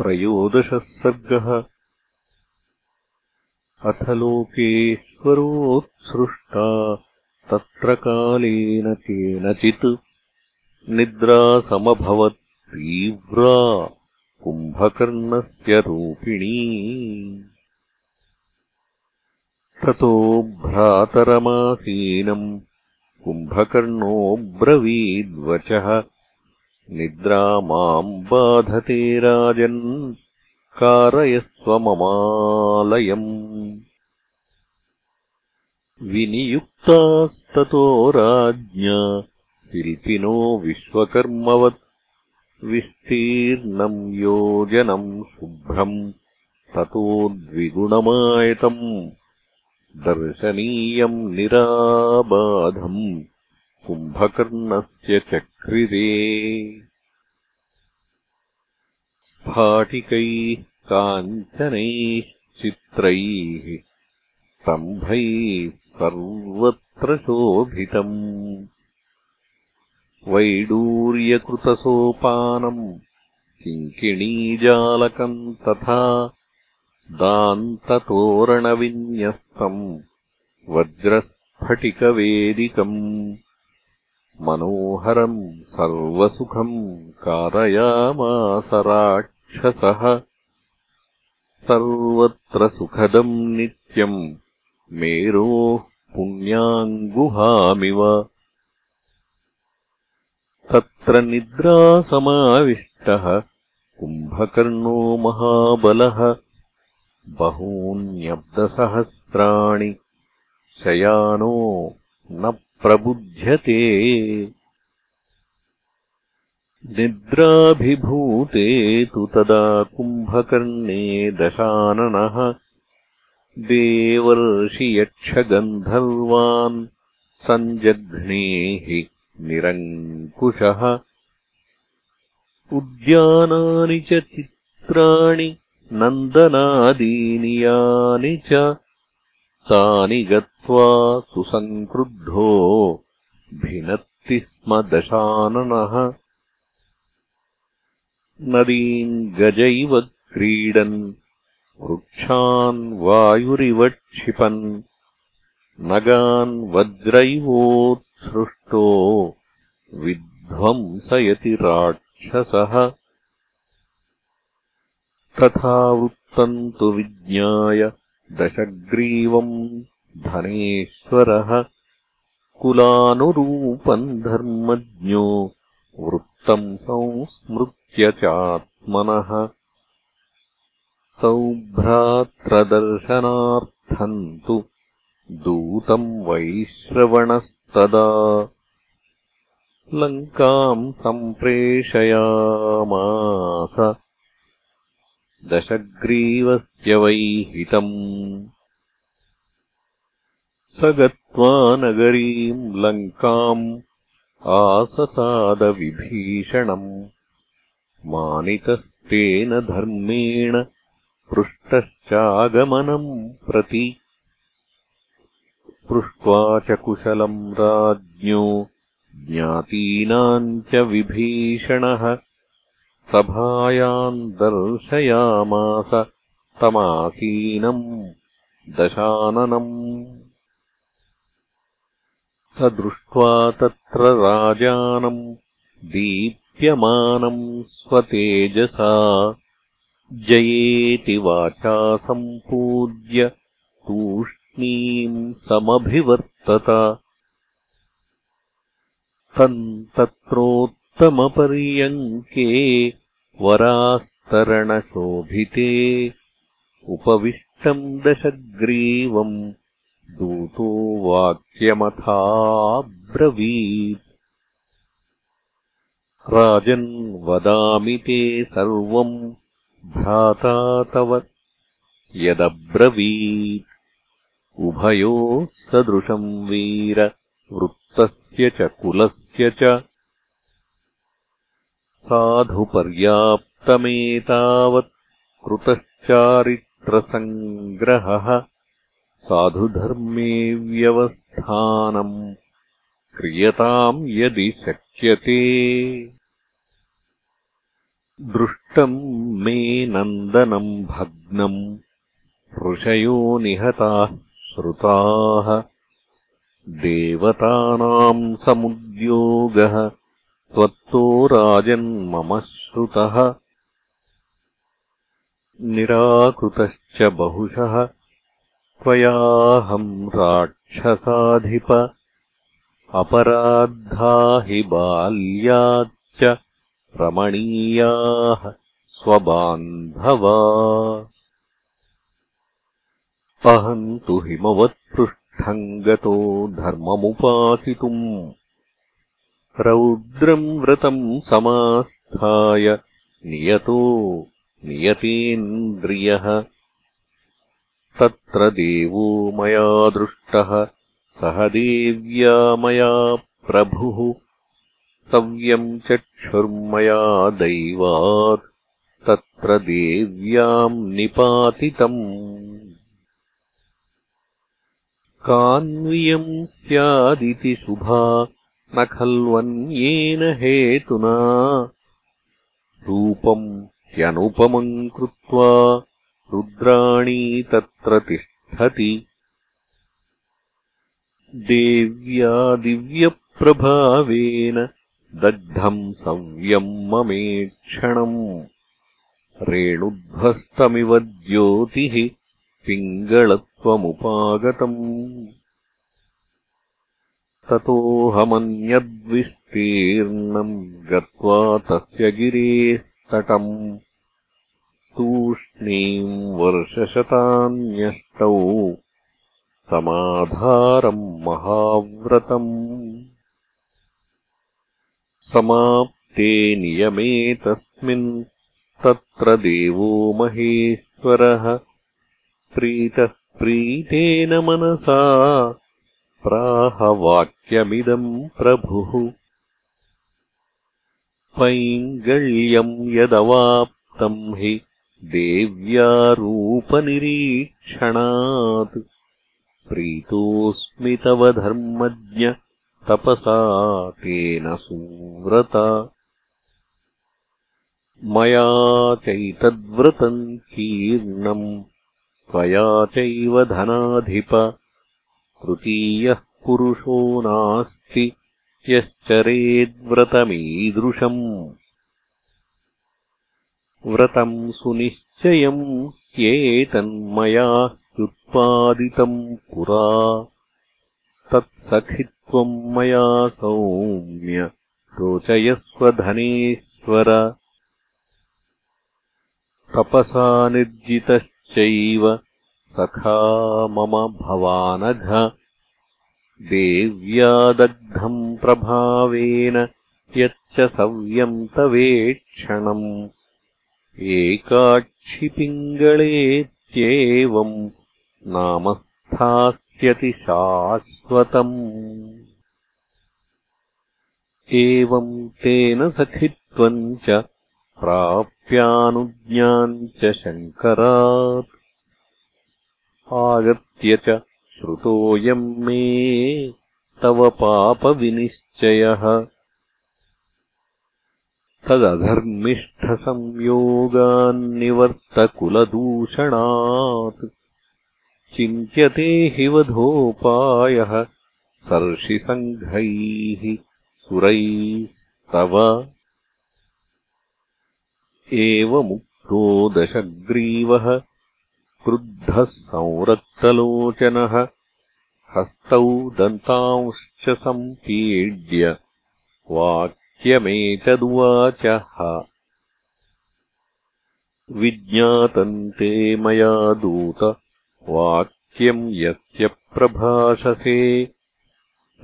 त्रयोदशः सर्गः। अथ लोकेश्वरोत्सृष्टा तत्र कालेन केनचित् निद्रा समभवत् तीव्रा कुम्भकर्णस्य रूपिणी। ततो भ्रातरमासीनम् कुम्भकर्णोऽब्रवीद्वचः निद्रा माम् बाधते राजन् कारयस्व ममालयम् विनियुक्तास्ततो राज्ञा शिल्पिनो विश्वकर्मवत् विस्तीर्णम् योजनम् शुभ्रम् ततो द्विगुणमायतम् दर्शनीयम् निराबाधम् कुम्भकर्णस्य चक्रिरे स्फाटिकैः काञ्चनैः चित्रैः स्तम्भैः सर्वत्र शोभितम् वैडूर्यकृतसोपानम् किङ्किणीजालकम् तथा दान्ततोरणविन्यस्तम् वज्रस्फटिकवेदिकम् मनोहरम् सर्वसुखम् कारयामास राक्षसः। सर्वत्र सुखदम् नित्यम् मेरोः पुण्याङ्गुहामिव। तत्र निद्रासमाविष्टः कुम्भकर्णो महाबलः। बहून्यब्दसहस्राणि शयानो न प्रबुध्यते। निद्राभिभूते तु तदा कुम्भकर्णे दशाननः। देवर्षियक्षगन्धर्वान् सञ्जघ्नेः निरङ्कुशः। उद्यानानि च चित्राणि नन्दनादीनि यानि च तानि गत्वा सुसङ्क्रुद्धो भिनत्ति स्म दशाननः। नदीम् गजैव क्रीडन् वृक्षान् वायुरिव क्षिपन् नगान् वज्रैवोत्सृष्टो विध्वंसयति राक्षसः। तथा वृत्तम् तु विज्ञाय दशग्रीवम् धनेश्वरः कुलानुरूपम् धर्मज्ञो वृत्तम् संस्मृत्य चात्मनः सौभ्रात्रदर्शनार्थम् तु दूतम् वैश्रवणस्तदा लङ्काम् सम्प्रेषयामास दशग्रीवस्य वैहितम् स गत्वा नगरीम् लङ्काम् आससादविभीषणम्। मानितस्तेन धर्मेण पृष्टश्चागमनम् प्रति। पृष्ट्वा च कुशलम् राज्ञो ज्ञातीनाम् च विभीषणः सभायाम् दर्शयामास तमासीनम् दशाननम्। स दृष्ट्वा तत्र राजानम् दीप्यमानम् स्वतेजसा। जयेति वाचा सम्पूज्य तूष्णीम् समभिवर्तत। तम् तत्रोत्तमपर्यङ्के वरास्तरणशोभिते उपविष्टम् दशग्रीवम् दूतो वाक्यमथाब्रवीत्। राजन् वदामि ते सर्वम् भ्राता तव यदब्रवीत्। उभयोः सदृशम् वीर वृत्तस्य च कुलस्य च साधुपर्याप्तमेतावत् कृतश्चारित्रसङ्ग्रहः साधुधर्मे व्यवस्थानम् क्रियताम् यदि शक्यते। दृष्टम् मे नन्दनम् भग्नम् ऋषयो निहताः श्रुताः देवतानाम् समुद्योगः त्वत्तो राजन्मम श्रुतः। निराकृतश्च बहुशः। त्वयाहम् राक्षसाधिप। अपराद्धा हि बाल्याच्च रमणीयाः स्वबान्धवा। अहम् तु हिमवत्पृष्ठम् गतो धर्ममुपासितुम् रौद्रम् व्रतम् समास्थाय। नियतो नियतेन्द्रियः। तत्र देवो मया दृष्टः। सह देव्या मया प्रभुः। सव्यम् चक्षुर्मया दैवात्। तत्र देव्याम् निपातितम्। कान्वियम् स्यादिति शुभा न खल्वन्येन हेतुना। रूपम् ह्यनुपमम् कृत्वा रुद्राणी तत्र तिष्ठति। देव्या दिव्यप्रभावेन दग्धम् सव्यम् ममेक्षणम्। रेणुध्वस्तमिव ज्योतिः पिङ्गळत्वमुपागतम् ततोऽहमन्यद्विस्तीर्णम् गत्वा तस्य गिरेस्तटम् तूष्णीम् वर्षशतान्यष्टौ समाधारम् महाव्रतम् समाप्ते नियमे तस्मिन् तत्र देवो महेश्वरः प्रीतः प्रीतेन मनसा प्राहवाक्यमिदम् प्रभुः। पैङ्गल्यम् यदवाप्तम् हि देव्यारूपनिरीक्षणात्। प्रीतोऽस्मि तव धर्मज्ञ तपसा तेन सुव्रत। मया चैतद्व्रतम् कीर्णम् त्वया चैव धनाधिप तृतीयः पुरुषो नास्ति यश्चरेद्व्रतमीदृशम् व्रतम् सुनिश्चयम् ह्येतन्मया ह्युत्पादितम् पुरा। तत्सखित्वम् मया सौम्य रोचयस्वधनेश्वर तपसा निर्जितश्चैव सखा मम भवानघ। देव्यादग्धम् प्रभावेन यच्च सव्यम् तवेक्षणम्। एकाक्षिपिङ्गळेत्येवम् नामस्थास्यति शाश्वतम्। एवम् तेन सखित्वम् च प्राप्यानुज्ञाम् च शङ्करात् आगत्य च श्रुतोऽयम् मे तव पापविनिश्चयः। तदधर्मिष्ठसंयोगान्निवर्तकुलदूषणात् चिन्त्यते हि वधोपायः सर्षिसङ्घैः सुरैस्तव। एवमुक्तो दशग्रीवः क्रुद्धः संरक्तलोचनः हस्तौ दन्तांश्च सम्पीड्य वाक्यमेतदुवाचः। विज्ञातम् ते मया दूत वाक्यम् यस्य प्रभाषसे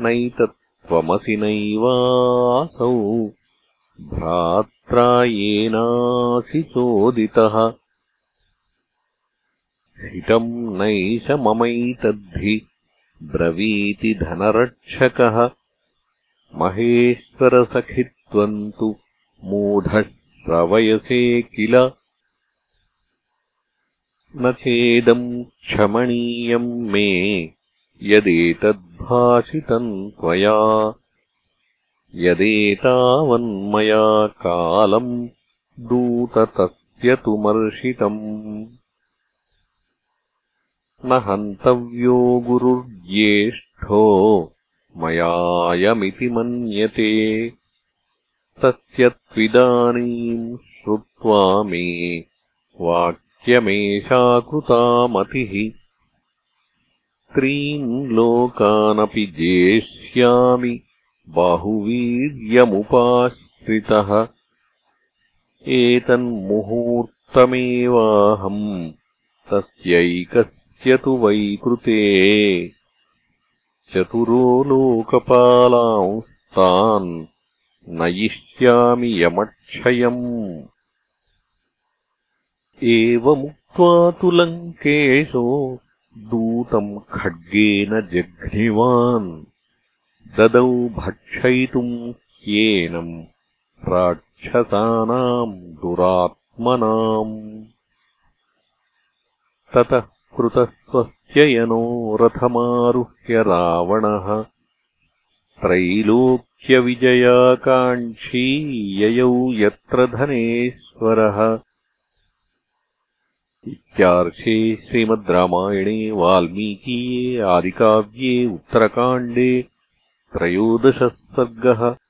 नैतत्त्वमसि नैवासौ भ्रात्रा येनासि चोदितः हितम् नैष ममैतद्धि। ब्रवीति धनरक्षकः। महेश्वरसखित्वम् तु मूढः श्रवयसे किल? न चेदम् क्षमणीयम् मे यदेतद्भाषितम् त्वया। यदेतावन्मया कालम् दूततस्य तु मर्षितम् न हन्तव्यो गुरुर्ज्येष्ठो मयायमिति मन्यते। तस्य त्विदानीम् श्रुत्वा मे वाक्यमेषाकृता मतिः त्रीन् लोकानपि जेष्यामि बाहुवीर्यमुपाश्रितः। एतन्मुहूर्तमेवाहम् तस्यैकस्य तु वैकृते चतुरो लोकपालांस्तान् नयिष्यामि यमक्षयम्। एवमुक्त्वा तु लङ्केशो दूतम् खड्गेन जघ्निवान्। ददौ भक्षयितुम् ह्येनम् राक्षसानाम् दुरात्मनाम् ततः कृतस्वस्त्ययनो रथमारुह्य रावणः। त्रैलोक्यविजयाकाङ्क्षी ययौ यत्र धनेश्वरः। इत्यार्षे श्रीमद् रामायणे वाल्मीकीये आदिकाव्ये उत्तरकाण्डे त्रयोदशः सर्गः